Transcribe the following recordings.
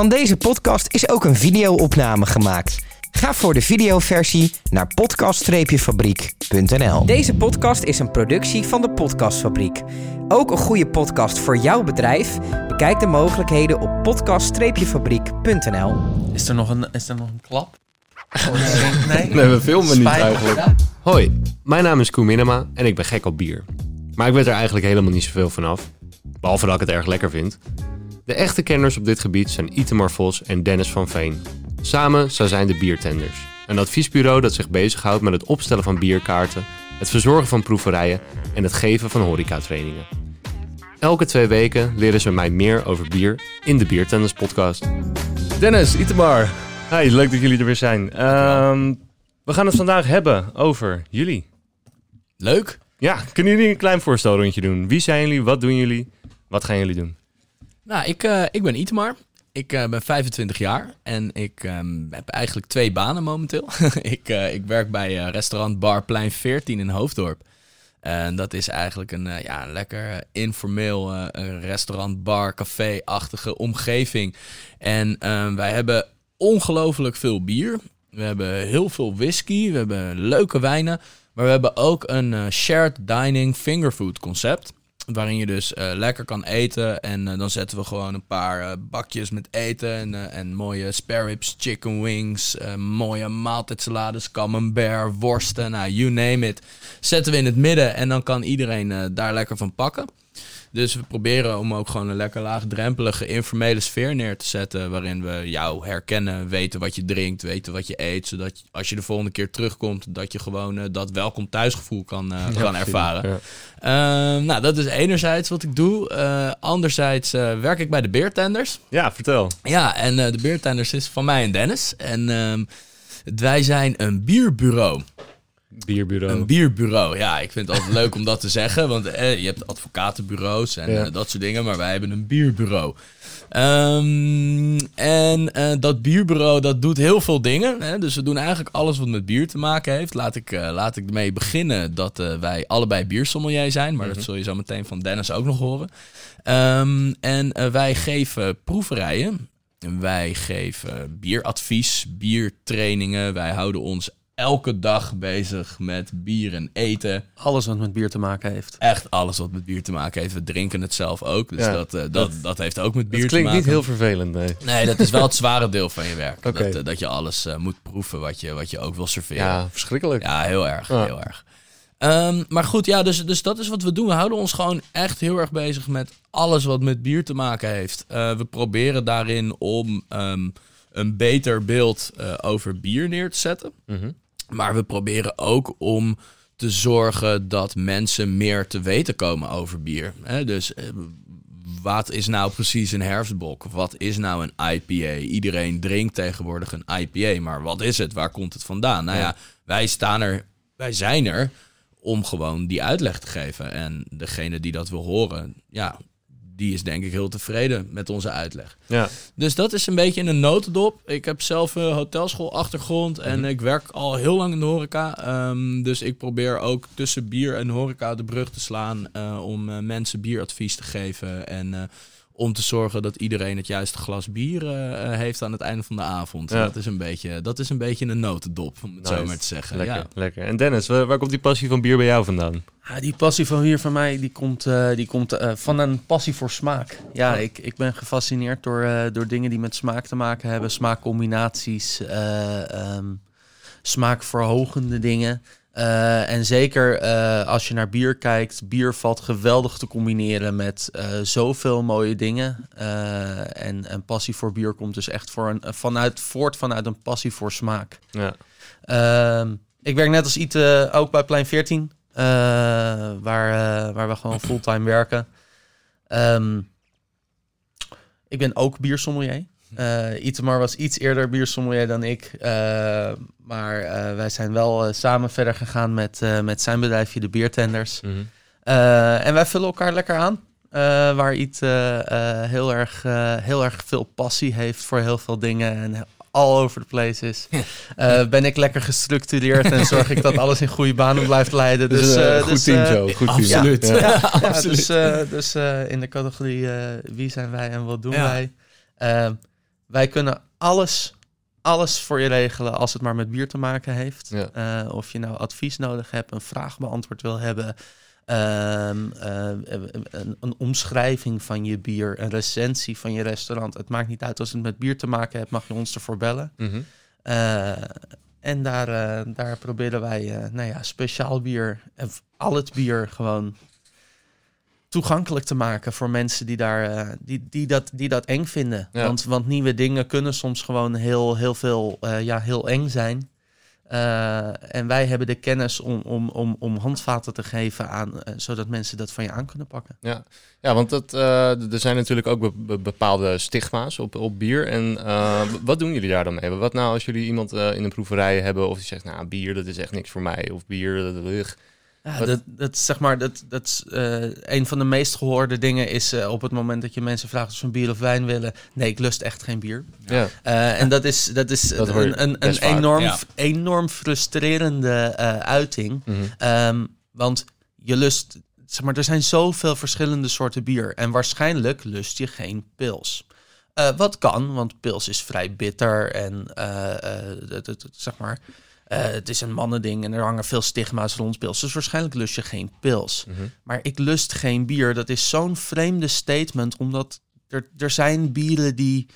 Van deze podcast is ook een video-opname gemaakt. Ga voor de videoversie naar podcast-fabriek.nl. Deze podcast is een productie van de Podcastfabriek. Ook een goede podcast voor jouw bedrijf? Bekijk de mogelijkheden op podcast-fabriek.nl. Is er nog een, is er nog een klap? Nee, we filmen niet eigenlijk. Hoi, mijn naam is Koen Minema en ik ben gek op bier. Maar ik weet er eigenlijk helemaal niet zoveel van af. Behalve dat ik het erg lekker vind. De echte kenners op dit gebied zijn Itemar Vos en Dennis van Veen. Samen zij zijn de Biertenders. Een adviesbureau dat zich bezighoudt met het opstellen van bierkaarten, het verzorgen van proeverijen en het geven van horecatrainingen. Elke twee weken leren ze mij meer over bier in de Biertenders podcast. Dennis, Itemar. Hi, leuk dat jullie er weer zijn. Ehm, we gaan het vandaag hebben over jullie. Leuk. Ja, kunnen jullie een klein voorstelrondje doen? Wie zijn jullie? Wat doen jullie? Wat gaan jullie doen? Nou, ik, eh, ik ben Itemar. Ik eh, ben 25 jaar en ik ehm, heb eigenlijk twee banen momenteel. ik, eh, ik werk bij restaurant Barplein 14 in Hoofddorp. En dat is eigenlijk een, ja, een lekker informeel restaurant, bar, café-achtige omgeving. En ehm, wij hebben ongelooflijk veel bier. We hebben heel veel whisky. We hebben leuke wijnen. Maar we hebben ook een shared dining fingerfood concept. Waarin je dus uh, lekker kan eten. En uh, dan zetten we gewoon een paar uh, bakjes met eten. En, en mooie spare ribs, chicken wings. mooie maaltijdsalades, camembert, worsten. Nou, you name it. Zetten we in het midden. En dan kan iedereen daar lekker van pakken. Dus we proberen om ook gewoon een lekker laagdrempelige, informele sfeer neer te zetten. Waarin we jou herkennen, weten wat je drinkt, weten wat je eet. Zodat als je de volgende keer terugkomt, dat je gewoon uh, dat welkom thuisgevoel kan, uh, kan ervaren. Ja. Uh, nou, dat is enerzijds wat ik doe. Eh, anderzijds werk ik bij de Beertenders. Ja, vertel. Ja, en de Beertenders is van mij en Dennis. En ehm, wij zijn een bierbureau. Bierbureau. Een bierbureau, ja. Ik vind het altijd leuk om dat te zeggen. Want eh, je hebt advocatenbureaus en eh, dat soort dingen. Maar wij hebben een bierbureau. Um, en uh, dat bierbureau dat doet heel veel dingen. Hè? Dus we doen eigenlijk alles wat met bier te maken heeft. Laat ik, uh, laat ik ermee beginnen dat wij allebei biersommelier zijn. Maar mm -hmm. dat zul je zo meteen van Dennis ook nog horen. Um, en wij geven proeverijen. Wij geven bieradvies, biertrainingen. Wij houden ons elke dag bezig met bier en eten. Alles wat met bier te maken heeft. Echt alles wat met bier te maken heeft. We drinken het zelf ook. Dus ja, dat, uh, dat, dat, dat, heeft ook met bier te maken. klinkt niet heel vervelend, nee. Nee, dat is wel het zware deel van je werk. Okay. Dat, uh, dat je alles uh, moet proeven wat je, wat je ook wil serveren. Ja, verschrikkelijk. Ja, heel erg. Ja. Heel erg. Um, maar goed, ja, dus, dus dat is wat we doen. We houden ons gewoon echt heel erg bezig met alles wat met bier te maken heeft. we proberen daarin om um, een beter beeld over bier neer te zetten. Mm -hmm. Maar we proberen ook om te zorgen dat mensen meer te weten komen over bier. Dus wat is nou precies een herfstbok? Wat is nou een IPA? Iedereen drinkt tegenwoordig een IPA, maar wat is het? Waar komt het vandaan? Nou ja, wij staan er, wij zijn er om gewoon die uitleg te geven. En degene die dat wil horen, ja, die is denk ik heel tevreden met onze uitleg. Ja. Dus dat is een beetje in een notendop. Ik heb zelf een hotelschool achtergrond en Mhm. ik werk al heel lang in de horeca. Um, dus ik probeer ook tussen bier en horeca de brug te slaan uh, om uh, mensen bieradvies te geven en uh, om te zorgen dat iedereen het juiste glas bier uh, heeft aan het einde van de avond. Ja. Dat, is een beetje, dat is een beetje een notendop, om het Nice. zo maar te zeggen. Lekker, Ja. lekker. En Dennis, waar, waar komt die passie van bier bij jou vandaan? Ja, die passie van hier van mij, die komt, uh, die komt uh, van een passie voor smaak. Ja, ik, ik ben gefascineerd door, uh, door dingen die met smaak te maken hebben. Smaakcombinaties, um, smaakverhogende dingen. Uh, en zeker uh, als je naar bier kijkt, bier valt geweldig te combineren met uh, zoveel mooie dingen. en, en passie voor bier komt dus echt voor een, vanuit, voort vanuit een passie voor smaak. Ja. Ehm, ik werk net als Ite ook bij Plein 14, waar, waar we gewoon fulltime werken. Um, ik ben ook biersommelier. Uh, Itemar was iets eerder biersommelier dan ik. Uh, maar uh, wij zijn wel samen verder gegaan met, met zijn bedrijfje, de Biertenders. Mm -hmm. en wij vullen elkaar lekker aan. waar Iet heel, erg, heel erg veel passie heeft voor heel veel dingen. En all over the place is. Uh, ben ik lekker gestructureerd en zorg ik dat alles in goede banen blijft leiden. Dus, dus uh, uh, goed dus, team zo. Goed team. Absoluut. Ja, ja, ja, absoluut. dus, dus in de categorie wie zijn wij en wat doen Ja. wij. Ehm, wij kunnen alles, alles voor je regelen als het maar met bier te maken heeft. Ja. Uh, of je nou advies nodig hebt, een vraag beantwoord wil hebben, um, uh, een, een, omschrijving van je bier, een recensie van je restaurant. Het maakt niet uit als het met bier te maken heeft, mag je ons ervoor bellen. Mm -hmm. uh, en daar, daar proberen wij nou ja, speciaal bier en al het bier gewoon toegankelijk te maken voor mensen die, daar, uh, die, die, dat, die dat eng vinden. Ja. Want, want nieuwe dingen kunnen soms gewoon heel, heel veel uh, ja, heel eng zijn. Uh, en wij hebben de kennis om, om, om, om handvaten te geven aan, zodat mensen dat van je aan kunnen pakken. Ja, ja want dat, er zijn natuurlijk ook be bepaalde stigma's op, op bier. En wat doen jullie daar dan mee? Wat nou als jullie iemand in een proeverij hebben of die zegt, nou bier dat is echt niks voor mij. Of bier dat is... Ja, dat, dat, zeg maar, dat, dat is uh, een van de meest gehoorde dingen is uh, op het moment dat je mensen vraagt of ze een bier of wijn willen. Nee, ik lust echt geen bier. Ja. Uh, en dat is, dat is Dat een, een, een enorm, ja. enorm frustrerende uiting. Mhm. Um, want je lust, zeg maar, er zijn zoveel verschillende soorten bier. En waarschijnlijk lust je geen pils. Wat kan, want pils is vrij bitter en zeg maar. Uh, het is een mannending en er hangen veel stigma's rond pils. Dus waarschijnlijk lust je geen pils. Mhm. Maar ik lust geen bier. Dat is zo'n vreemde statement, omdat er, er zijn bieren die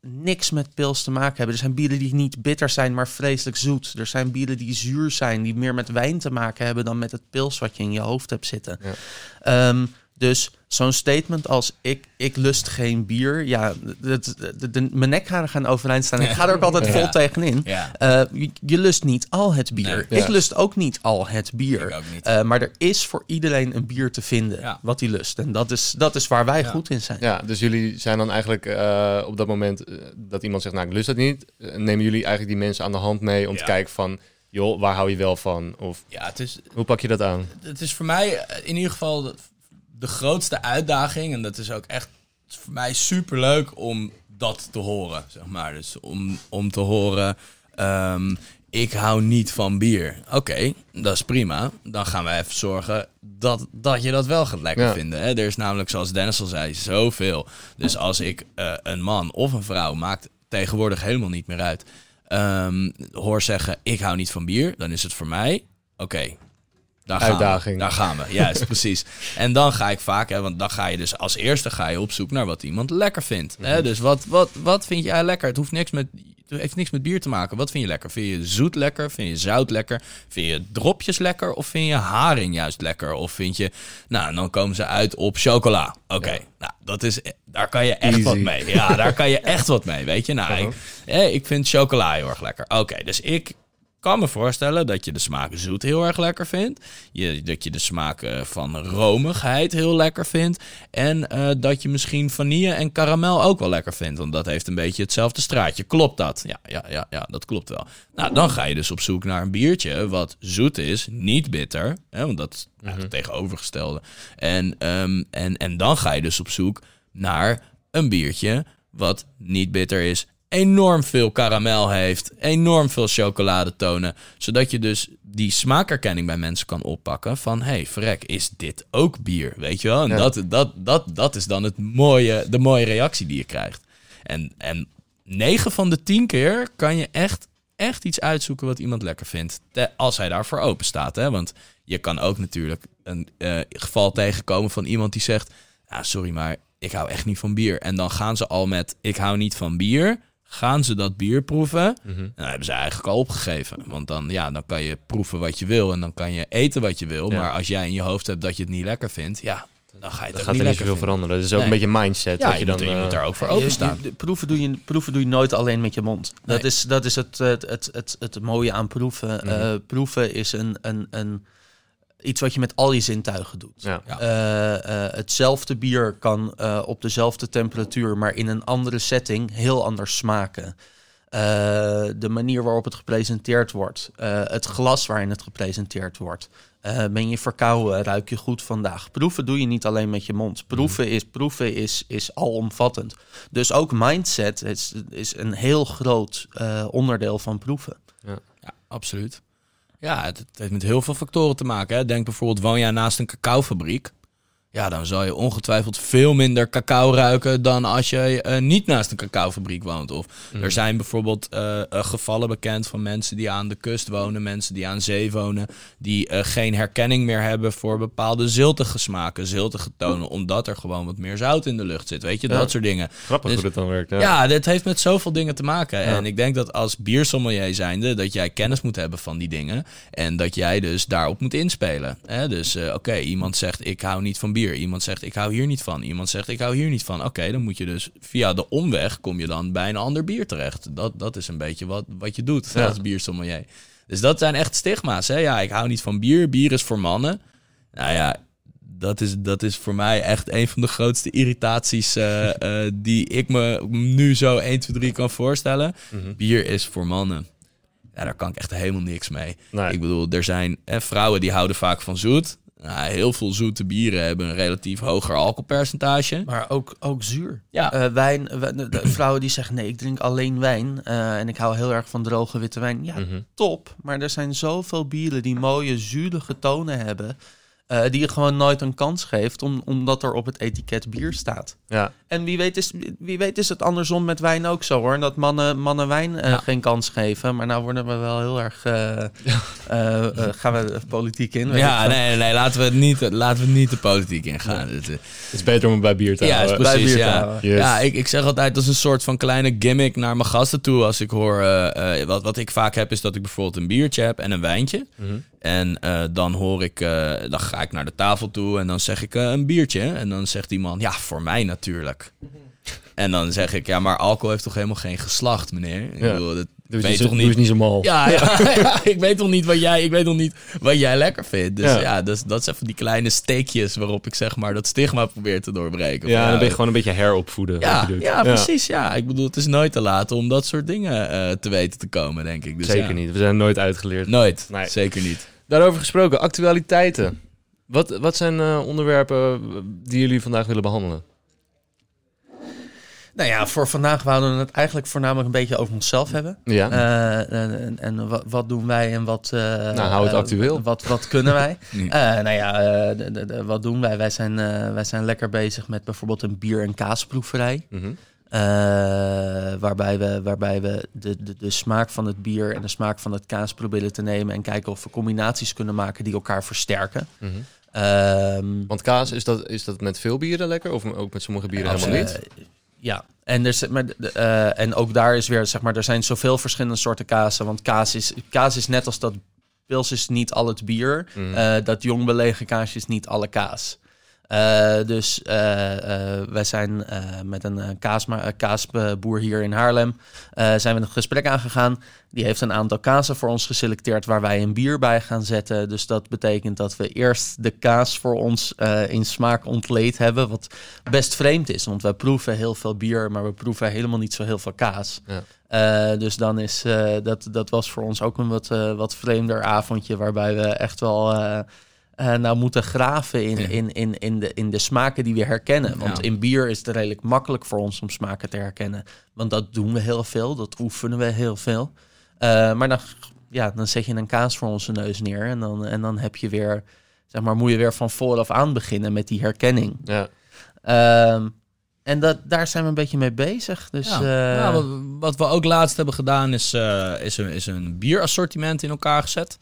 niks met pils te maken hebben. Er zijn bieren die niet bitter zijn, maar vreselijk zoet. Er zijn bieren die zuur zijn, die meer met wijn te maken hebben dan met het pils wat je in je hoofd hebt zitten. Ja. Um, dus zo'n statement als ik, ik lust geen bier. Ja, de, de, de, mijn nekharen gaan overeind staan. Ik ga er ook altijd vol Ja. tegenin. Ja. Uh, je, je lust niet al het bier. Nee. Ik Ja. lust ook niet al het bier. Uh, maar er is voor iedereen een bier te vinden Ja. wat hij lust. En dat is, dat is waar wij Ja. goed in zijn. Ja, dus jullie zijn dan eigenlijk eh, op dat moment eh, dat iemand zegt, nou ik lust dat niet. eh, nemen jullie eigenlijk die mensen aan de hand mee om te kijken van, joh, waar hou je wel van? Of Ja, het is, hoe pak je dat aan? het is voor mij eh, in ieder geval de, grootste uitdaging. En dat is ook echt voor mij super leuk om dat te horen. Zeg maar. Dus om, om te horen. ehm, ik hou niet van bier. Oké, dat is prima. Dan gaan we even zorgen dat, dat je dat wel gaat lekker Ja. vinden. Hè? Er is namelijk, zoals Dennis al zei, zoveel. Dus als ik eh, een man of een vrouw, maakt tegenwoordig helemaal niet meer uit, ehm, hoor zeggen: Ik hou niet van bier, dan is het voor mij. Oké, daar gaan Uitdaging. we. Daar gaan we, juist, precies. En dan ga ik vaak, hè, want dan ga je dus als eerste ga je op zoek naar wat iemand lekker vindt. Hè? Dus wat, wat, wat vind jij lekker? Het hoeft niks met, het heeft niks met bier te maken. Wat vind je lekker? Vind je zoet lekker? Vind je zout lekker? Vind je dropjes lekker? Of vind je haring juist lekker? Of vind je, nou, dan komen ze uit op chocola. Oké, nou, dat is, daar kan je echt Easy. wat mee. Ja, daar kan je echt wat mee, weet je. Nou, ik, eh, ik vind chocola heel erg lekker. Oké, dus ik kan me voorstellen dat je de smaak zoet heel erg lekker vindt. Je, dat je de smaak eh, van romigheid heel lekker vindt. En eh, dat je misschien vanille en karamel ook wel lekker vindt. Want dat heeft een beetje hetzelfde straatje. Klopt dat? Ja, ja, ja, ja dat klopt wel. Nou, dan ga je dus op zoek naar een biertje wat zoet is, niet bitter. Hè, want dat is eigenlijk het tegenovergestelde. En, ehm, en, en dan ga je dus op zoek naar een biertje wat niet bitter is, enorm veel karamel heeft, enorm veel chocoladetonen, zodat je dus die smaakerkenning bij mensen kan oppakken van hey, verrek, is dit ook bier, weet je wel? En Ja. dat, dat, dat, dat is dan het mooie, de mooie reactie die je krijgt. En, en 9 van de 10 keer kan je echt, echt iets uitzoeken wat iemand lekker vindt, als hij daarvoor open staat. Hè? Want je kan ook natuurlijk een eh, geval tegenkomen van iemand die zegt, ah, sorry, maar ik hou echt niet van bier. En dan gaan ze al met, ik hou niet van bier. Gaan ze dat bier proeven? Mhm. En dan hebben ze eigenlijk al opgegeven. Want dan, ja, dan kan je proeven wat je wil en dan kan je eten wat je wil. Ja. Maar als jij in je hoofd hebt dat je het niet lekker vindt, ja, dan ga je het Dat gaat niet er niet zoveel vinden. veranderen. Dat is ook Nee. een beetje mindset. Ja, dat je, je dan, moet, je moet eh, daar ook voor Je- je- openstaan. proeven, doe je, proeven doe je nooit alleen met je mond. Dat Nee. is, dat is het, het, het, het, het mooie aan proeven. Mhm. Eh, proeven is een, een, een, iets wat je met al je zintuigen doet. ja. Ja. Eh, eh, hetzelfde bier kan eh, op dezelfde temperatuur, maar in een andere setting heel anders smaken. Eh, de manier waarop het gepresenteerd wordt, eh, het glas waarin het gepresenteerd wordt. Eh, ben je verkouden, ruik je goed vandaag? Proeven doe je niet alleen met je mond. Proeven is, proeven is, is alomvattend. Dus ook mindset is, is een heel groot eh, onderdeel van proeven. Ja, absoluut. Ja, het, heeft met heel veel factoren te maken. Hè. Denk bijvoorbeeld, woon jij naast een cacaofabriek? Ja, dan zal je ongetwijfeld veel minder cacao ruiken dan als je uh, niet naast een cacaofabriek woont. Of Mhm. er zijn bijvoorbeeld uh, uh, gevallen bekend van mensen die aan de kust wonen, mensen die aan zee wonen, die eh, geen herkenning meer hebben voor bepaalde ziltige smaken, ziltige tonen, omdat er gewoon wat meer zout in de lucht zit. Weet je, Ja. dat soort dingen. Grappig Dus- hoe dat dan werkt. Ja. Ja, dit heeft met zoveel dingen te maken. Ja. En ik denk dat als biersommelier zijnde, dat jij kennis moet hebben van die dingen. En dat jij dus daarop moet inspelen. Hè? Dus eh, oké, iemand zegt ik hou niet van bier. Iemand zegt ik hou hier niet van. Iemand zegt ik hou hier niet van. Oké, dan moet je dus via de omweg kom je dan bij een ander bier terecht. Dat, dat is een beetje wat, wat je doet Ja. als biersommelier. Dus dat zijn echt stigma's. Hè? Ja, ik hou niet van bier. Bier is voor mannen. Nou ja, dat is, dat is voor mij echt een van de grootste irritaties eh, eh, die ik me nu zo 1, 2, 3 kan voorstellen. Mhm. Bier is voor mannen. Ja, daar kan ik echt helemaal niks mee. Nee. Ik bedoel, er zijn eh, vrouwen die houden vaak van zoet. Nou, heel veel zoete bieren hebben een relatief hoger alcoholpercentage. Maar ook, ook zuur. Ja. Eh, wijn, w- de, de vrouwen die zeggen nee, ik drink alleen wijn eh, en ik hou heel erg van droge witte wijn. Ja, Mhm. top. Maar er zijn zoveel bieren die mooie, zuurige tonen hebben, eh, die je gewoon nooit een kans geeft, om, omdat er op het etiket bier staat. Ja. En wie weet, is, wie weet is het andersom met wijn ook zo hoor. Dat mannen, mannen wijn eh, Ja. geen kans geven. Maar nou worden we wel heel erg. eh, gaan we de politiek in? Ja, nee, nee, nee, laten we het niet, laten we niet de politiek ingaan. Het, eh, Het is beter om het bij bier te Ja, houden. is precies. Bij bier te Ja, houden. Yes. ja ik, ik zeg altijd, dat is een soort van kleine gimmick naar mijn gasten toe. Als ik hoor, wat, wat ik vaak heb, is dat ik bijvoorbeeld een biertje heb en een wijntje. Mhm. En eh, dan hoor ik, eh, dan ga ik naar de tafel toe en dan zeg ik eh, een biertje. En dan zegt die man, ja, voor mij natuurlijk. En dan zeg ik, ja, maar alcohol heeft toch helemaal geen geslacht, meneer? Ik Ja. bedoel, dat Doe weet toch niet, niet doe eens niet zo mal. ja, ja, ja, ik weet toch niet wat jij, ik weet toch niet wat jij lekker vindt. Dus Ja. ja, dus, dat is even die kleine steekjes waarop ik zeg maar dat stigma probeer te doorbreken. Ja, Van, dan ben je gewoon een beetje heropvoeden. ja, ja, precies. Ja. ik bedoel, het is nooit te laat om dat soort dingen eh, te weten te komen, denk ik. Dus Zeker ja. niet. We zijn nooit uitgeleerd. Nooit. Nee. Zeker niet. Daarover gesproken, actualiteiten. Wat, wat zijn eh, onderwerpen die jullie vandaag willen behandelen? Nou ja, voor vandaag wouden we het eigenlijk voornamelijk een beetje over onszelf hebben. Ja. Eh, en en, en wat, wat doen wij en wat... eh, Nou, hou het eh, actueel. wat, wat kunnen wij? Ja. Eh, nou ja, eh, de- de- de- wat doen wij? Wij zijn, eh, wij zijn lekker bezig met bijvoorbeeld een bier- en kaasproeverij. Mhm. Eh, waarbij we, waarbij we de, de, de smaak van het bier en de smaak van het kaas proberen te nemen... en kijken of we combinaties kunnen maken die elkaar versterken. Mhm. Ehm, Want kaas, is dat, is dat met veel bieren lekker? Of ook met sommige bieren helemaal Eh, niet? Ja, en, er, maar, eh, en ook daar is weer, zeg maar, er zijn zoveel verschillende soorten kazen. Want kaas is, kaas is net als dat pils is niet al het bier. Mhm. eh, dat jong belegen kaasje is niet alle kaas. Eh, dus eh, eh, wij zijn met een kaasma- kaasboer hier in Haarlem zijn we een gesprek aangegaan. Die heeft een aantal kazen voor ons geselecteerd waar wij een bier bij gaan zetten. Dus dat betekent dat we eerst de kaas voor ons in smaak ontleed hebben. Wat best vreemd is, want wij proeven heel veel bier, maar we proeven helemaal niet zo heel veel kaas. Ja. Dus dan is dat, dat was voor ons ook een wat, wat vreemder avondje, waarbij we echt wel eh, nou moeten graven in, Ja. in, in, in, de, in de smaken die we herkennen. Want Ja. in bier is het redelijk makkelijk voor ons om smaken te herkennen. Want dat doen we heel veel, dat oefenen we heel veel. Eh, maar dan, ja, dan zet je een kaas voor onze neus neer en dan, en dan heb je weer, zeg maar, moet je weer van vooraf aan beginnen met die herkenning. Ja. Ehm, en dat, daar zijn we een beetje mee bezig. Dus, Ja. eh, Ja, wat, wat we ook laatst hebben gedaan is, is, een, is een bierassortiment in elkaar gezet.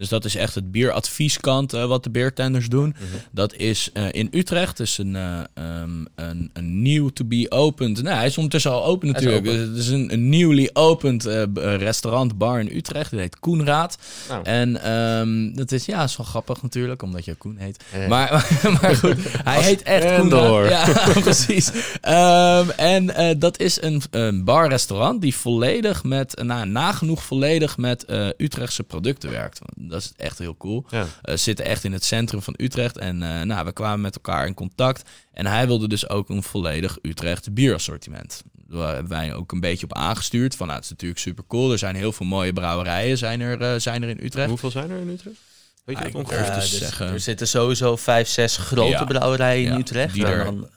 Dus dat is echt het bieradvieskant eh, wat de beertenders doen. Mhm. Dat is eh, in Utrecht. Dus een, eh, ehm, een, een new to be opened. Nou, hij is ondertussen al open is natuurlijk. open. Dus het is een, een newly opened restaurant, bar in Utrecht. Die heet Koenraad. Nou. En ehm, dat is, ja, is wel grappig natuurlijk, omdat je Koen heet. Eh. Maar, maar goed, hij heet echt en Koenraad. Ja, precies. Ehm, en dat is een, een bar-restaurant die volledig met, nou, nagenoeg volledig met Utrechtse producten werkt. Dat is echt heel cool. Ja. Eh, zitten echt in het centrum van Utrecht. En eh, nou, we kwamen met elkaar in contact. En hij wilde dus ook een volledig Utrecht bierassortiment. Daar hebben wij ook een beetje op aangestuurd. Van, nou, het is natuurlijk super cool. Er zijn heel veel mooie brouwerijen zijn er, eh, zijn er in Utrecht. Hoeveel zijn er in Utrecht? Weet je dat Ja, dus zeggen. Er zitten sowieso vijf, zes grote Ja. brouwerijen in Ja, Utrecht. die er- dan,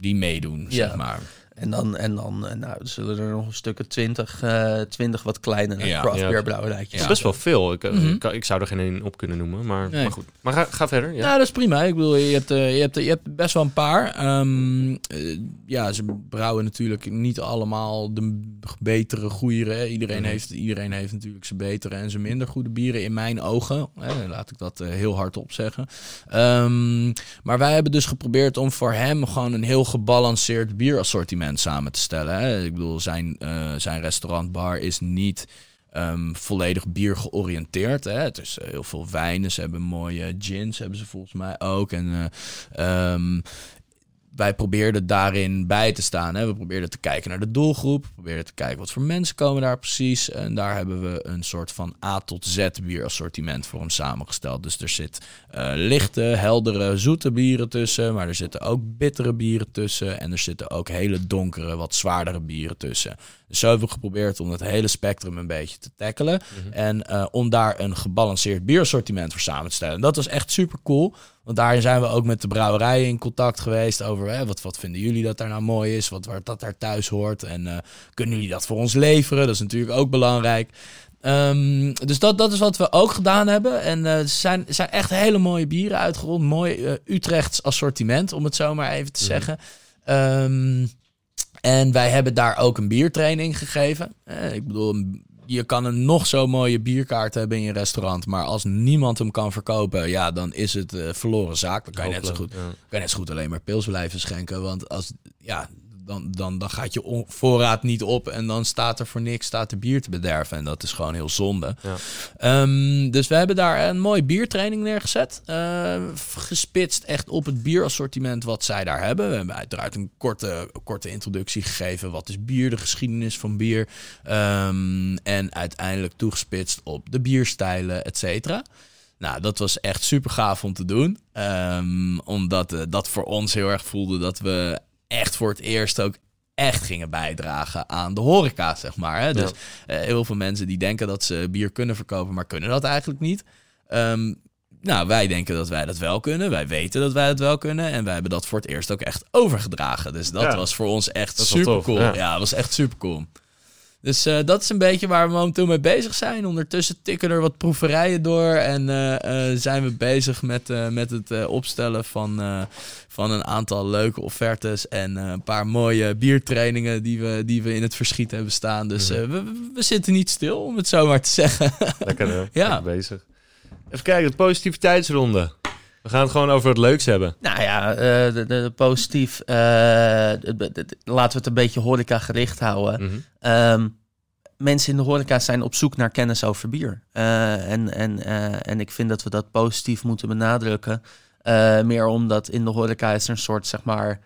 Die meedoen, Ja. zeg maar. En dan, en dan nou, zullen er nog een stukken twintig, uh, twintig wat kleinere ja. craft beer brouwerijtjes. Dat is best wel veel. Ik, mm ik, ik, zou er geen één op kunnen noemen, maar, maar goed. Maar ga, ga verder. Ja. Nou, dat is prima. Ik bedoel, je hebt, uh, je hebt, je hebt best wel een paar. Um, uh, ja, ze brouwen natuurlijk niet allemaal de betere, goeiere. Iedereen, mm heeft, iedereen heeft natuurlijk zijn betere en zijn minder goede bieren in mijn ogen. Hè, laat ik dat heel hard op zeggen. Um, maar wij hebben dus geprobeerd om voor hem gewoon een heel gebalanceerd bierassortiment samen te stellen. Hè. Ik bedoel, zijn, uh, zijn restaurantbar is niet um, volledig bier georiënteerd. Hè. Het is uh, heel veel wijnen. Ze hebben mooie gins, hebben ze volgens mij ook. En um, wij probeerden daarin bij te staan. Hè. We probeerden te kijken naar de doelgroep. We probeerden te kijken wat voor mensen komen daar precies. En daar hebben we een soort van A tot Z bierassortiment voor hem samengesteld. Dus er zit uh, lichte, heldere, zoete bieren tussen. Maar er zitten ook bittere bieren tussen. En er zitten ook hele donkere, wat zwaardere bieren tussen. Dus zo hebben we geprobeerd om het hele spectrum een beetje te tackelen. Mhm. En uh, om daar een gebalanceerd bierassortiment voor samen te stellen. dat was echt super cool. Want daarin zijn we ook met de brouwerijen in contact geweest over hè, wat, wat vinden jullie dat daar nou mooi is, wat waar dat daar thuis hoort en uh, kunnen jullie dat voor ons leveren? Dat is natuurlijk ook belangrijk. Um, dus dat, dat is wat we ook gedaan hebben. En uh, er zijn, zijn echt hele mooie bieren uitgerold. Mooi uh, Utrechts assortiment, om het zo maar even te mhm. zeggen. Um, en wij hebben daar ook een biertraining gegeven. Ik bedoel, je kan een nog zo mooie bierkaart hebben in je restaurant. Maar als niemand hem kan verkopen, ja, dan is het uh, verloren zaak. Dan kan je, net zo goed, kan je net zo goed alleen maar pils blijven schenken. Want als, ja, dan, dan, dan gaat je voorraad niet op en dan staat er voor niks staat de bier te bederven. En dat is gewoon heel zonde. Ja. Um, dus we hebben daar een mooie biertraining neergezet. Uh, gespitst echt op het bierassortiment wat zij daar hebben. We hebben uiteraard een korte, korte introductie gegeven. Wat is bier, de geschiedenis van bier. Um, en uiteindelijk toegespitst op de bierstijlen, et cetera. Nou, dat was echt super gaaf om te doen. Um, omdat uh, dat voor ons heel erg voelde dat we echt voor het eerst ook echt gingen bijdragen aan de horeca, zeg maar. Hè? Dus uh, heel veel mensen die denken dat ze bier kunnen verkopen, maar kunnen dat eigenlijk niet. Um, nou, wij denken dat wij dat wel kunnen. Wij weten dat wij dat wel kunnen. En wij hebben dat voor het eerst ook echt overgedragen. Dus dat was voor ons echt super cool. Ja. ja, dat was echt super cool. Dus uh, dat is een beetje waar we momenteel mee bezig zijn. Ondertussen tikken er wat proeverijen door. En uh, uh, zijn we bezig met, met het opstellen van, van een aantal leuke offertes. En een paar mooie biertrainingen die we, die we in het verschiet hebben staan. Dus mhm. we, we zitten niet stil, om het zo maar te zeggen. Lekker, hè? ja. bezig. Even kijken, de positiviteitsronde. We gaan het gewoon over het leuks hebben. Nou ja, uh, de, de, positief. Uh, laten we het een beetje horeca gericht houden. Mm -hmm. mensen in de horeca zijn op zoek naar kennis over bier. Uh, en, en, en ik vind dat we dat positief moeten benadrukken. meer omdat in de horeca is er een soort, zeg maar,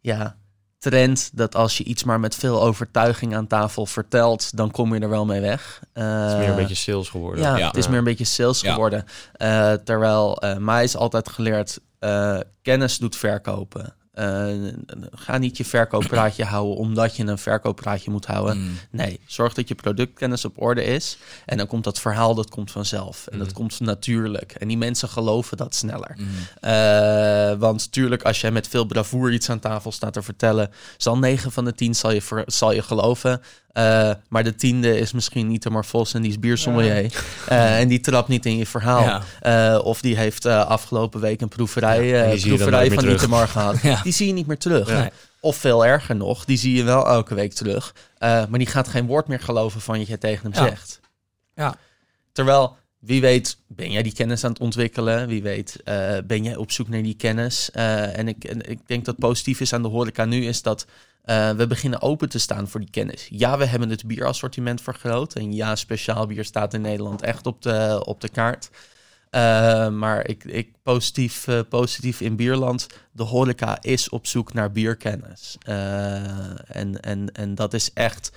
ja, trend dat als je iets maar met veel overtuiging aan tafel vertelt, dan kom je er wel mee weg. Uh, het is meer een beetje sales geworden. Ja, het is meer een beetje sales geworden. Uh, terwijl uh, mij is altijd geleerd, kennis doet verkopen. Uh, ga niet je verkooppraatje houden omdat je een verkooppraatje moet houden. Mm. Nee, zorg dat je productkennis op orde is. En dan komt dat verhaal, dat komt vanzelf. En dat mm. komt natuurlijk. En die mensen geloven dat sneller. Mm. Uh, want tuurlijk, als jij met veel bravoer iets aan tafel staat te vertellen... zal 9 van de 10 zal je, zal je geloven. Uh, maar de tiende is misschien niet maar Vos en die is biersommelier. Ja. Uh, en die trapt niet in je verhaal. Ja. Uh, of die heeft afgelopen week een proeverij, ja, proeverij van Nietemar gehad. Die zie je niet meer terug. Nee. Of veel erger nog, die zie je wel elke week terug. maar die gaat geen woord meer geloven van je tegen hem zegt. Ja. Terwijl, wie weet, ben jij die kennis aan het ontwikkelen? Wie weet, ben jij op zoek naar die kennis? en ik, en ik denk dat positief is aan de horeca nu, is dat uh, we beginnen open te staan voor die kennis. Ja, we hebben het bierassortiment vergroot. En ja, speciaal bier staat in Nederland echt op de, op de kaart. Uh, maar ik, ik positief, uh, positief in Bierland. De horeca is op zoek naar bierkennis. en, en, en dat is echt,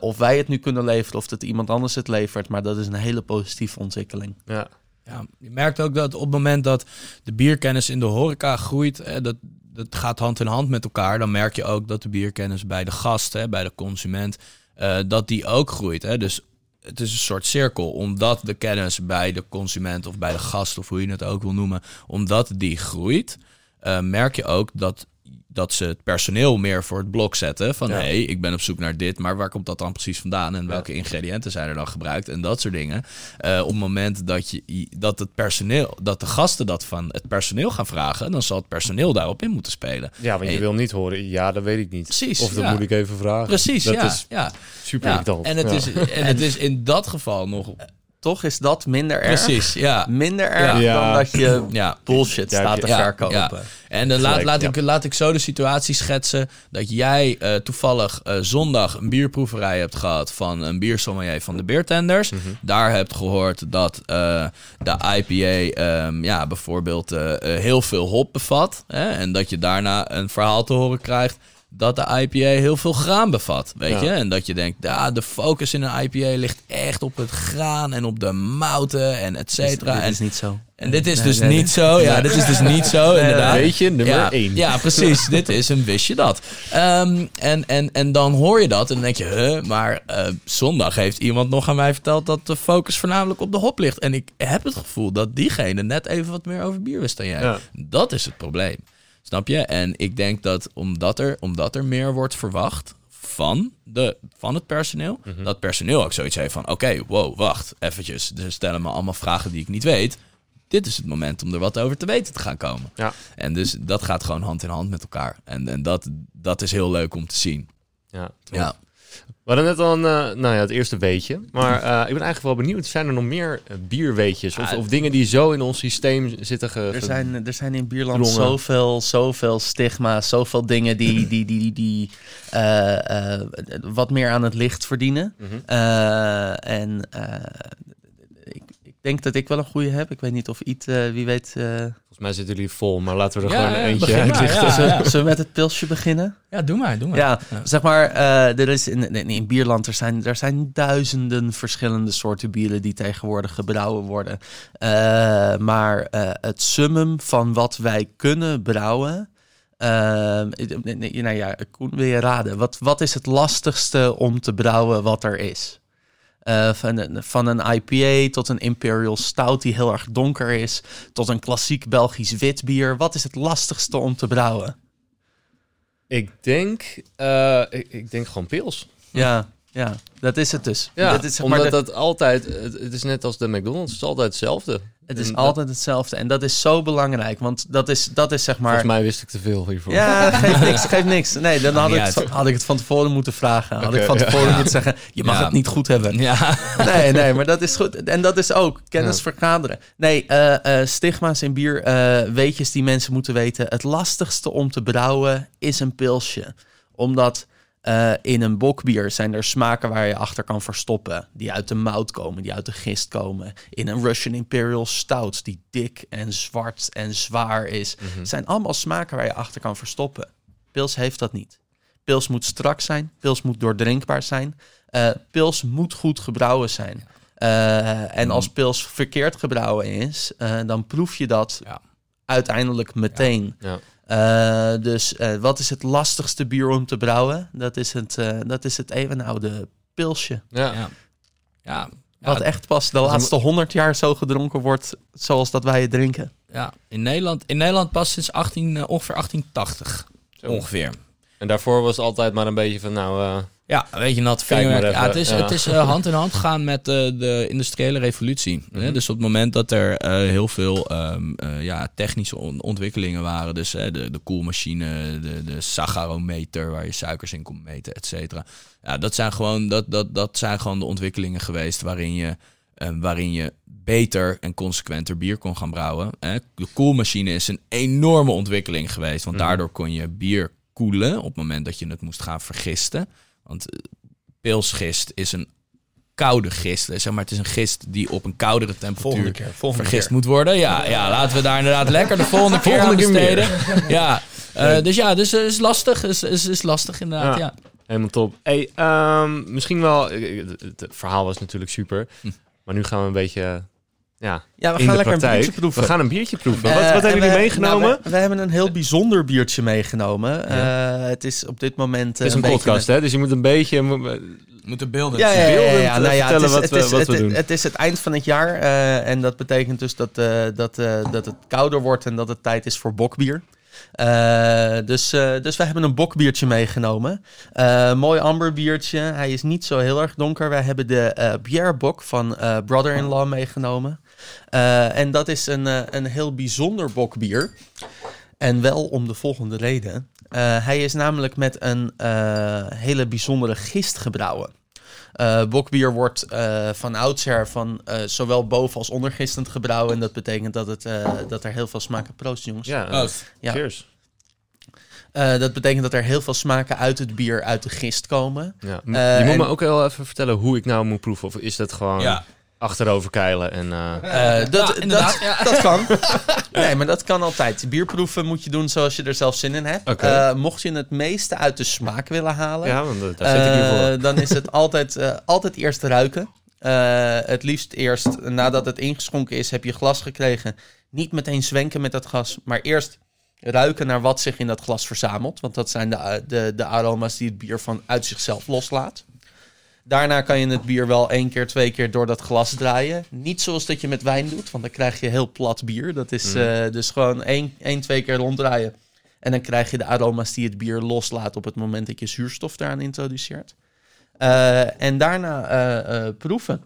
of wij het nu kunnen leveren of dat iemand anders het levert. Maar dat is een hele positieve ontwikkeling. Ja. Ja, je merkt ook dat op het moment dat de bierkennis in de horeca groeit, dat, dat gaat hand in hand met elkaar. Dan merk je ook dat de bierkennis bij de gast, hè, bij de consument, uh, dat die ook groeit. Hè. Dus het is een soort cirkel. Omdat de kennis bij de consument of bij de gast, of hoe je het ook wil noemen, omdat die groeit, uh, merk je ook dat dat ze het personeel meer voor het blok zetten. Van hé, hey, ik ben op zoek naar dit, maar waar komt dat dan precies vandaan? En welke ingrediënten zijn er dan gebruikt? En dat soort dingen. Uh, op het moment dat, je, dat het personeel, dat de gasten dat van het personeel gaan vragen, dan zal het personeel daarop in moeten spelen. Ja, want je wil niet horen, ja, dat weet ik niet. Precies. Of dat moet ik even vragen. Precies, dat ja. Is ja. Super ja. En, het is, en het is in dat geval nog toch is dat minder erg. Precies, ja. Minder erg Ja. dan dat je Ja. bullshit Ja, staat te ja, verkopen. ja. En dan laat, Gelijk, laat, ja. ik, laat ik zo de situatie schetsen dat jij eh, toevallig eh, zondag een bierproeverij hebt gehad van een biersommelier van de Beertenders. Mhm. Daar hebt gehoord dat eh, de IPA ehm, ja, bijvoorbeeld eh, eh, heel veel hop bevat. Hè? En dat je daarna een verhaal te horen krijgt dat de IPA heel veel graan bevat, weet Ja. je? En dat je denkt, ja, de focus in een IPA ligt echt op het graan en op de mouten en et cetera. Dit En is niet zo. en dit is Nee, dus nee, nee. niet zo. Ja, dit is dus niet zo, inderdaad. Weet je, nummer ja, één. Ja, precies. dit is een wist je dat. Ehm, en, en, en dan hoor je dat en dan denk je, huh, maar eh, zondag heeft iemand nog aan mij verteld dat de focus voornamelijk op de hop ligt. En ik heb het gevoel dat diegene net even wat meer over bier wist dan jij. Ja. Dat is het probleem. Snap je? En ik denk dat omdat er, omdat er meer wordt verwacht van, de, van het personeel, Mhm. dat personeel ook zoiets heeft van, oké, wow, wacht, eventjes. Ze stellen me allemaal vragen die ik niet weet. Dit is het moment om er wat over te weten te gaan komen. Ja. En dus dat gaat gewoon hand in hand met elkaar. En, en dat, dat is heel leuk om te zien. Ja, Ja. We hadden net al een, eh, nou ja, het eerste weetje. Maar eh, ik ben eigenlijk wel benieuwd, zijn er nog meer eh, bierweetjes? Of, Ah, of dingen die zo in ons systeem zitten ge, Er zijn, er zijn in Bierland zoveel, zoveel stigma's, zoveel dingen die, die, die, die, wat meer aan het licht verdienen. Mhm. En denk dat ik wel een goede heb. Ik weet niet of Iet, eh, wie weet... eh, Volgens mij zitten jullie vol, maar laten we er Ja, gewoon ja, eentje ja. zullen, zullen we met het pilsje beginnen? ja, doe maar, doe maar. Ja, zeg maar, eh, er is in, in, in Bierland, er zijn, er zijn duizenden verschillende soorten bieren die tegenwoordig gebrouwen worden. Eh, maar eh, het summum van wat wij kunnen brouwen. nee, nou ja, Koen, wil je raden? Wat, wat is het lastigste om te brouwen wat er is? Eh, van, een, van een IPA tot een Imperial Stout die heel erg donker is, tot een klassiek Belgisch wit bier. Wat is het lastigste om te brouwen? Ik denk, eh, ik, ik denk gewoon pils. Ja, ja, dat is het dus. Ja, dat is, zeg maar omdat de- dat altijd, het, het is net als de McDonald's, het is altijd hetzelfde. Het is En altijd hetzelfde. En dat is zo belangrijk, want dat is, dat is zeg dat- Volgens maar... mij wist ik te veel hiervoor. Ja, geeft niks, geeft niks. Nee, dan had ik, het, had ik het van tevoren moeten vragen. Had ik van ja. tevoren moeten zeggen, je mag Ja. het niet goed hebben. Ja. Nee, nee, maar dat is goed. En dat is ook kennis Ja. vergaderen. Nee, eh, eh, stigma's in bier, eh, weetjes die mensen moeten weten. Het lastigste om te brouwen is een pilsje. Omdat eh, in een bokbier zijn er smaken waar je achter kan verstoppen. Die uit de mout komen, die uit de gist komen. In een Russian Imperial Stout, die dik en zwart en zwaar is. zijn allemaal smaken waar je achter kan verstoppen. Pils heeft dat niet. Pils moet strak zijn. Pils moet doordrinkbaar zijn. Eh, pils moet goed gebrouwen zijn. Eh, en als pils verkeerd gebrouwen is, dan proef je dat Ja. uiteindelijk meteen. Ja. Eh, dus eh, wat is het lastigste bier om te brouwen? Dat is het, eh, dat is het eeuwenoude pilsje. Ja. Ja. Ja. Wat Ja, echt pas de laatste honderd jaar zo gedronken wordt zoals dat wij het drinken. ja. In, Nederland, in Nederland pas sinds 18, eh, ongeveer 1880. Zo. Ongeveer. En daarvoor was het altijd maar een beetje van, nou, eh, Ja, weet je, vingerwerk. even, Ja, het is, ja. Het is eh, hand in hand gaan met de, de industriële revolutie. hè. Mhm. Dus op het moment dat er eh, heel veel ehm, eh, ja, technische on- ontwikkelingen waren, dus eh, de, de koelmachine, de, de sagarometer waar je suikers in kon meten, et cetera. Ja, dat zijn gewoon, dat, dat, dat zijn gewoon de ontwikkelingen geweest waarin je, eh, waarin je beter en consequenter bier kon gaan brouwen. Hè. De koelmachine is een enorme ontwikkeling geweest, want Mhm. daardoor kon je bier koelen op het moment dat je het moest gaan vergisten. Want eh, pilsgist is een koude gist. eh, Zeg maar, het is een gist die op een koudere temperatuur keer. Volgende vergist moet worden. Ja, ja, laten we daar inderdaad lekker de volgende keer Volgende aan besteden. Ja, eh, dus ja, dus is lastig. Is, is, is lastig inderdaad, Ja. ja. helemaal top. Hey, ehm, misschien wel, het, verhaal was natuurlijk super, Hm. maar nu gaan we een beetje, ja, Ja, we in gaan de lekker een praktijk. biertje proeven. We gaan een biertje proeven. Eh, wat, wat en hebben jullie we- meegenomen? nou, we, we hebben een heel bijzonder biertje meegenomen. Eh, het is op dit moment... eh, het is een, podcast, hè? Dus je moet een beetje... Moeten beelden. Ja, ja, ja, eh, Nou ja, het vertellen is, wat het we- is, wat het, we doen. het is het eind van het jaar eh, en dat betekent dus dat, eh, dat, eh, dat het kouder wordt en dat het tijd is voor bokbier. Uh, dus, uh, dus wij hebben een bokbiertje meegenomen. Uh, mooi amberbiertje. Hij is niet zo heel erg donker. Wij hebben de uh, Bok van Brother-in-Law meegenomen. En dat is een, een heel bijzonder bokbier. En wel om de volgende reden. hij is namelijk met een hele bijzondere gist gebrouwen. Uh, bokbier wordt uh, van oudsher van uh, zowel boven als ondergistend gebrouwen. En dat betekent dat, het, dat er heel veel smaken... Proost, jongens. Ja, ja. cheers. dat betekent dat er heel veel smaken uit het bier uit de gist komen. Ja. je moet me ook wel even vertellen hoe ik nou moet proeven. Of is dat gewoon... Ja achterover keilen. En, uh... Uh, dat, dat, dat, kan. nee, maar dat kan altijd. Bierproeven moet je doen zoals je er zelf zin in hebt. Okay. Uh, mocht je het meeste uit de smaak willen halen, ja, want daar zit ik voor. dan is het altijd, altijd eerst ruiken. het liefst eerst nadat het ingeschonken is, heb je glas gekregen. Niet meteen zwenken met dat gas, maar eerst ruiken naar wat zich in dat glas verzamelt. Want dat zijn de, de, de aroma's die het bier van uit zichzelf loslaat. Daarna kan je het bier wel één keer, twee keer door dat glas draaien. Niet zoals dat je met wijn doet, want dan krijg je heel plat bier. Dat is mhm. eh, dus gewoon één, één, twee keer ronddraaien. En dan krijg je de aroma's die het bier loslaat op het moment dat je zuurstof daaraan introduceert. Uh, en daarna uh, proeven.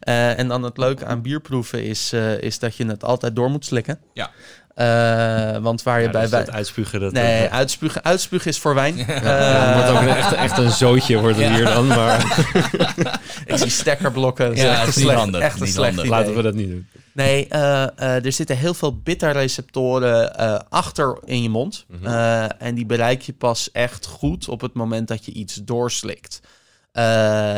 en dan het leuke aan bierproeven is, is dat je het altijd door moet slikken. Ja. Uh, want waar je bij... bij uitspugen... Dat nee, dat... uitspugen, uitspugen is voor wijn. Ja, uh, wordt ook een, echt, echt een zootje wordt het hier dan, maar... ik zie stekkerblokken. Ja, het is niet handig. Echt een slecht idee. Laten we dat niet doen. Nee, uh, er zitten heel veel bitterreceptoren achter in je mond. Mm -hmm. en die bereik je pas echt goed op het moment dat je iets doorslikt.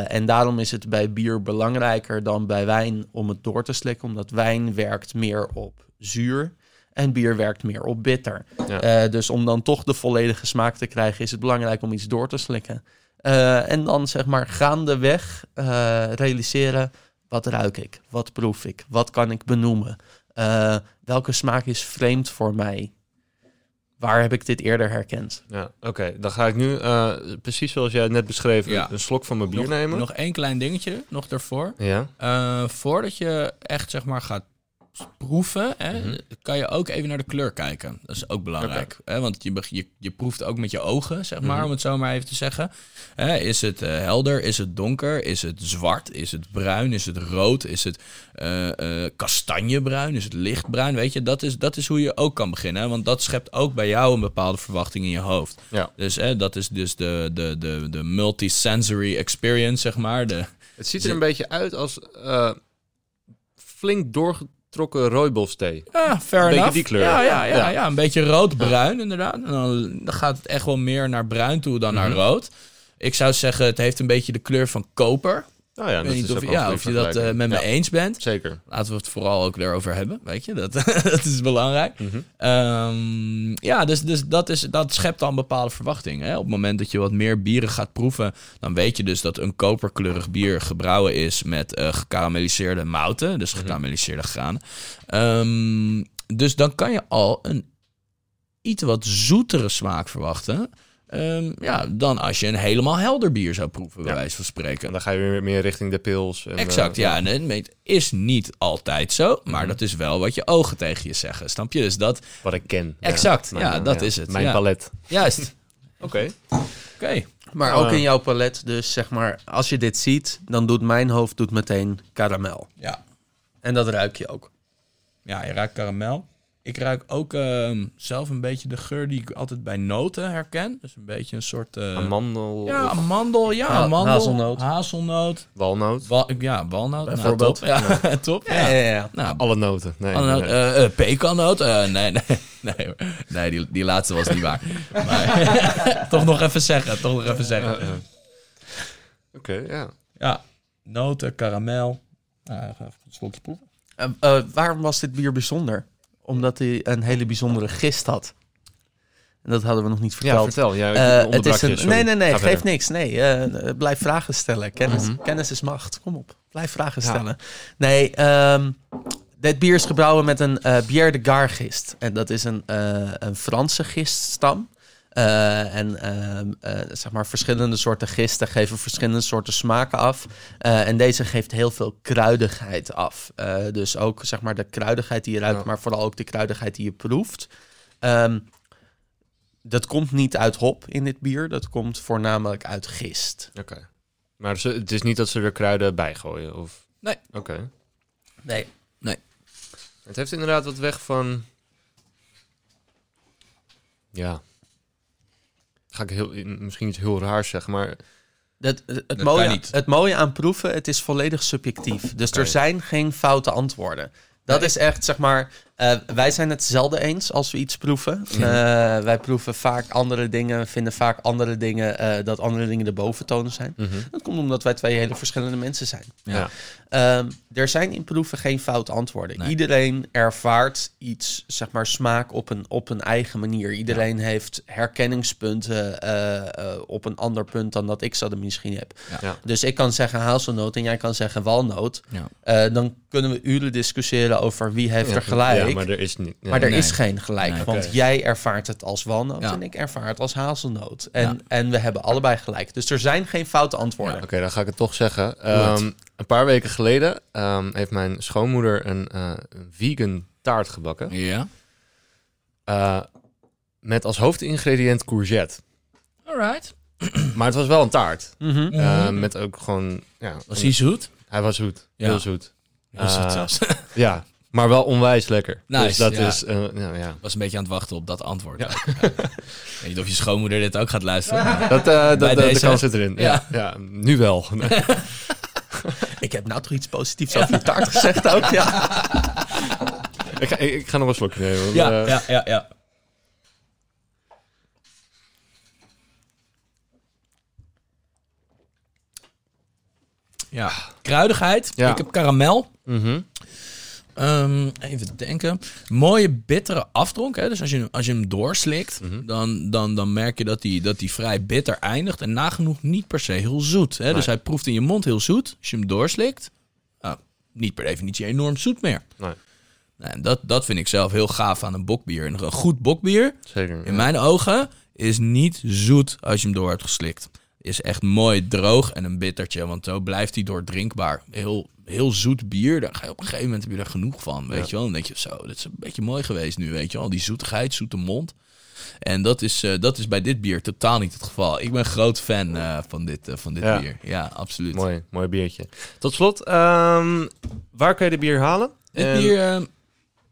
en daarom is het bij bier belangrijker dan bij wijn om het door te slikken. Omdat wijn werkt meer op zuur. En bier werkt meer op bitter. Uh, dus om dan toch de volledige smaak te krijgen, is het belangrijk om iets door te slikken. Uh, en dan zeg maar gaandeweg uh, realiseren, wat ruik ik? Wat proef ik? Wat kan ik benoemen? welke smaak is vreemd voor mij? Waar heb ik dit eerder herkend? Ja, oké. Dan ga ik nu, precies zoals jij net beschreef, ja. een slok van mijn bier nemen. Nog één klein dingetje, nog daarvoor. Ja. voordat je echt zeg maar gaat proeven, hè, mhm. kan je ook even naar de kleur kijken. Dat is ook belangrijk. Hè, want je, je, je proeft ook met je ogen, zeg maar, mhm. om het zo maar even te zeggen. Hè, is het uh, helder? Is het donker? Is het zwart? Is het bruin? Is het rood? Is het uh, uh, kastanjebruin? Is het lichtbruin? Weet je, dat is, dat is hoe je ook kan beginnen. Want dat schept ook bij jou een bepaalde verwachting in je hoofd. Ja. Dus hè, dat is dus de, de, de, de multisensory experience, zeg maar. De, het ziet er een beetje uit als flink door getrokken rooibosthee. Ja, fair een beetje die kleur. Ja, ja, ja, ja. een beetje rood-bruin inderdaad. En dan, gaat het echt wel meer naar bruin toe dan naar mhm. rood. Ik zou zeggen, het heeft een beetje de kleur van koper. Oh ja, ik weet niet of, ja, of je dat uh, met me eens bent. Zeker. Laten we het vooral ook erover hebben, weet je. Dat, dat is belangrijk. Mm -hmm. ja, dus, dus dat, is, dat schept dan bepaalde verwachtingen. Hè? Op het moment dat je wat meer bieren gaat proeven... dan weet je dus dat een koperkleurig bier gebrouwen is... met uh, gekarameliseerde mouten, dus mm gekarameliseerde granen. Um, dus dan kan je al een iets wat zoetere smaak verwachten... Um, ja, dan als je een helemaal helder bier zou proeven, bij wijze van spreken. dan ga je weer meer richting de pils. En, exact, uh, ja. En het is niet altijd zo, maar mm dat is wel wat je ogen tegen je zeggen, snap je? Dus dat... Wat ik ken. Exact, ja, dat is het. Mijn palet. Juist. Oké. Oké. Maar ook in jouw palet, dus zeg maar, als je dit ziet, dan doet mijn hoofd doet meteen karamel. Ja. En dat ruik je ook. Ja, je ruikt karamel. Ik ruik ook uh, zelf een beetje de geur die ik altijd bij noten herken. Dus een beetje een soort... Uh, amandel? Ja, amandel. Ja, amandel. Hazelnoot. Hazelnoot. Walnoot. Wal, ja, walnoot. Nou, Bijvoorbeeld. Nou, top. Ja, top. Ja, ja, ja. Nou, Alle noten. Nee, alle noten. Nee. Uh, uh, pekannoot. nee, nee. Nee, nee die, die laatste was niet waar. maar toch nog even zeggen. Toch nog even zeggen. Oké, okay, ja. Ja, noten, karamel. Nou, even een slokje proeven. waarom was dit bier bijzonder? Omdat hij een hele bijzondere gist had. En dat hadden we nog niet verteld. Ja, vertel. Ja, uh, het is een, nee, nee, nee, geef niks. Nee, uh, blijf vragen stellen. Kennis, mm -hmm. kennis is macht. Kom op, blijf vragen stellen. Nee, um, dit bier is gebrouwen met een uh, Bière de Gar gist. En dat is een, een Franse giststam. Uh, en uh, uh, zeg maar verschillende soorten gisten geven verschillende soorten smaken af. en deze geeft heel veel kruidigheid af. dus ook zeg maar de kruidigheid die je ruikt, maar vooral ook de kruidigheid die je proeft. Um, dat komt niet uit hop in dit bier. Dat komt voornamelijk uit gist. Oké. Maar ze, het is niet dat ze er kruiden bij gooien? Of... Nee. Oké. Nee. Het heeft inderdaad wat weg van... Ja. Ga ik heel, misschien iets heel raars zeggen, maar... Dat, het, kan mooie, het mooie aan proeven, het is volledig subjectief. Dus er zijn geen foute antwoorden. Dat is echt, zeg maar, eh, wij zijn het zelden eens als we iets proeven. Eh, wij proeven vaak andere dingen, vinden vaak andere dingen, eh, dat andere dingen de boventonen zijn. Mhm. Dat komt omdat wij twee hele verschillende mensen zijn. Ja. Ehm, er zijn in proeven geen foute antwoorden. Nee. Iedereen ervaart iets, zeg maar, smaak op een, op een eigen manier. Iedereen heeft herkenningspunten eh, eh, op een ander punt dan dat ik ze er misschien heb. Ja. Ja. Dus ik kan zeggen hazelnoot en jij kan zeggen walnoot. Ja. Eh, dan kunnen we uren discussiëren over wie heeft Ja, er gelijk. Maar er is niet... Maar er Nee. is geen gelijk, Nee. want jij ervaart het als walnoot Ja. en ik ervaar het als hazelnoot. En, Ja. en we hebben allebei gelijk. Dus er zijn geen foute antwoorden. Oké, dan ga ik het toch zeggen. Ehm, een paar weken geleden ehm, heeft mijn schoonmoeder een, eh, een vegan taart gebakken. Ja. Eh, met als hoofdingrediënt courgette. Alright. Maar het was wel een taart. Mhm. Eh, met ook gewoon... Ja, Was hij zoet? Hij was zoet. Ja. Heel zoet. Heel zoet zelfs. Ja, maar wel onwijs lekker. Nice, dus dat ja. is... eh, nou, ja. was een beetje aan het wachten op dat antwoord. ook. Ik weet niet of je schoonmoeder dit ook gaat luisteren. Dat, eh dat, Bij dat- de deze. kans zit erin. Ja. Ja. Ja. nu wel. Ik heb nou toch iets positiefs over je taart gezegd ook. Ja. ik, ga, ik, ik ga nog een slokje nemen. want, Ja, eh, ja, ja, ja. Ja, kruidigheid. Ja. Ik heb karamel. mhm. Ehm, even denken. Mooie bittere afdronk. Hè? Dus als je, als je hem doorslikt, Mhm. dan, dan, dan merk je dat hij dat die vrij bitter eindigt. En nagenoeg niet per se heel zoet. Hè? Nee. Dus hij proeft in je mond heel zoet. Als je hem doorslikt, nou, niet per definitie enorm zoet meer. Nee. Nou, dat, dat vind ik zelf heel gaaf aan een bokbier. En een goed bokbier, Zeker. in mijn ogen, is niet zoet als je hem door hebt geslikt. Is echt mooi droog en een bittertje, want zo blijft hij doordrinkbaar. Heel, heel zoet bier, daar ga je op een gegeven moment heb je er genoeg van, weet Ja. je wel. Dan denk je, zo, dit is een beetje mooi geweest nu, weet je wel. Die zoetigheid, zoete mond. En dat is, eh, dat is bij dit bier totaal niet het geval. Ik ben groot fan eh, van dit, eh, van dit Ja. bier. Ja, absoluut. Mooi, mooi biertje. Tot slot, ehm, waar kun je de bier halen? Dit En bier eh,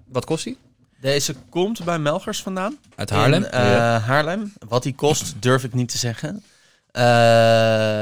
Wat kost die? Deze komt bij Melgers vandaan. uit Haarlem. In, eh, Ja. Haarlem. Wat die kost, durf ik niet te zeggen. Eh,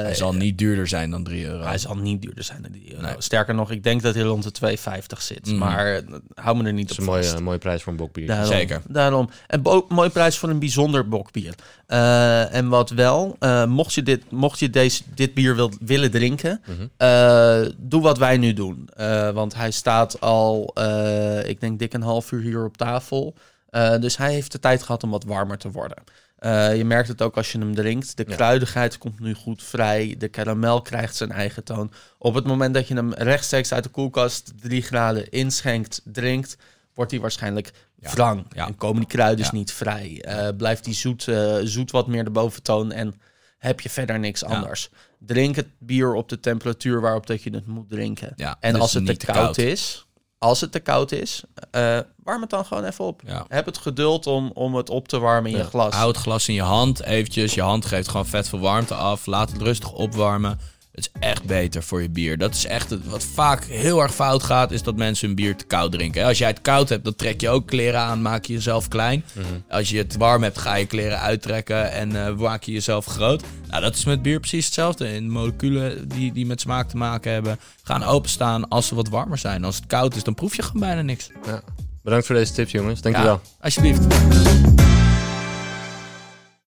hij zal niet duurder zijn dan 3 euro. hij zal niet duurder zijn dan die euro. Nee. Sterker nog, ik denk dat hij rond de 2,50 zit. Mhm. Maar eh, hou me er niet Dat is op een mooie, vast. mooie prijs voor een bokbier. Daarom, Zeker. Daarom. En bo- mooie prijs voor een bijzonder bokbier. Eh, en wat wel, eh, mocht je, dit, mocht je deze, dit bier wil, willen drinken, Mhm. eh, doe wat wij nu doen. Eh, want hij staat al, eh, ik denk dik een half uur hier op tafel. Eh, dus hij heeft de tijd gehad om wat warmer te worden. Eh, je merkt het ook als je hem drinkt. De Ja. kruidigheid komt nu goed vrij. De karamel krijgt zijn eigen toon. Op het moment dat je hem rechtstreeks uit de koelkast 3 graden inschenkt, drinkt, wordt hij waarschijnlijk Ja. wrang. Ja. En komen die kruiden niet vrij. Eh, blijft die zoet, eh, zoet wat meer de boventoon en heb je verder niks anders. Drink het bier op de temperatuur waarop dat je het moet drinken. En dus als het te niet koud, is, als het te koud is, eh, warm het dan gewoon even op. Ja. Heb het geduld om, om het op te warmen in Ja. je glas. Houd het glas in je hand eventjes. Je hand geeft gewoon vet veel warmte af. Laat het rustig opwarmen. Het is echt beter voor je bier. Dat is echt het, wat vaak heel erg fout gaat, is dat mensen hun bier te koud drinken. Als jij het koud hebt, dan trek je ook kleren aan, maak je jezelf klein. Mhm. Als je het warm hebt, ga je kleren uittrekken en eh, maak je jezelf groot. Nou, dat is met bier precies hetzelfde. In moleculen die, die met smaak te maken hebben, gaan openstaan als ze wat warmer zijn. Als het koud is, dan proef je gewoon bijna niks. Ja. Bedankt voor deze tips, jongens. Dankjewel. Ja, alsjeblieft.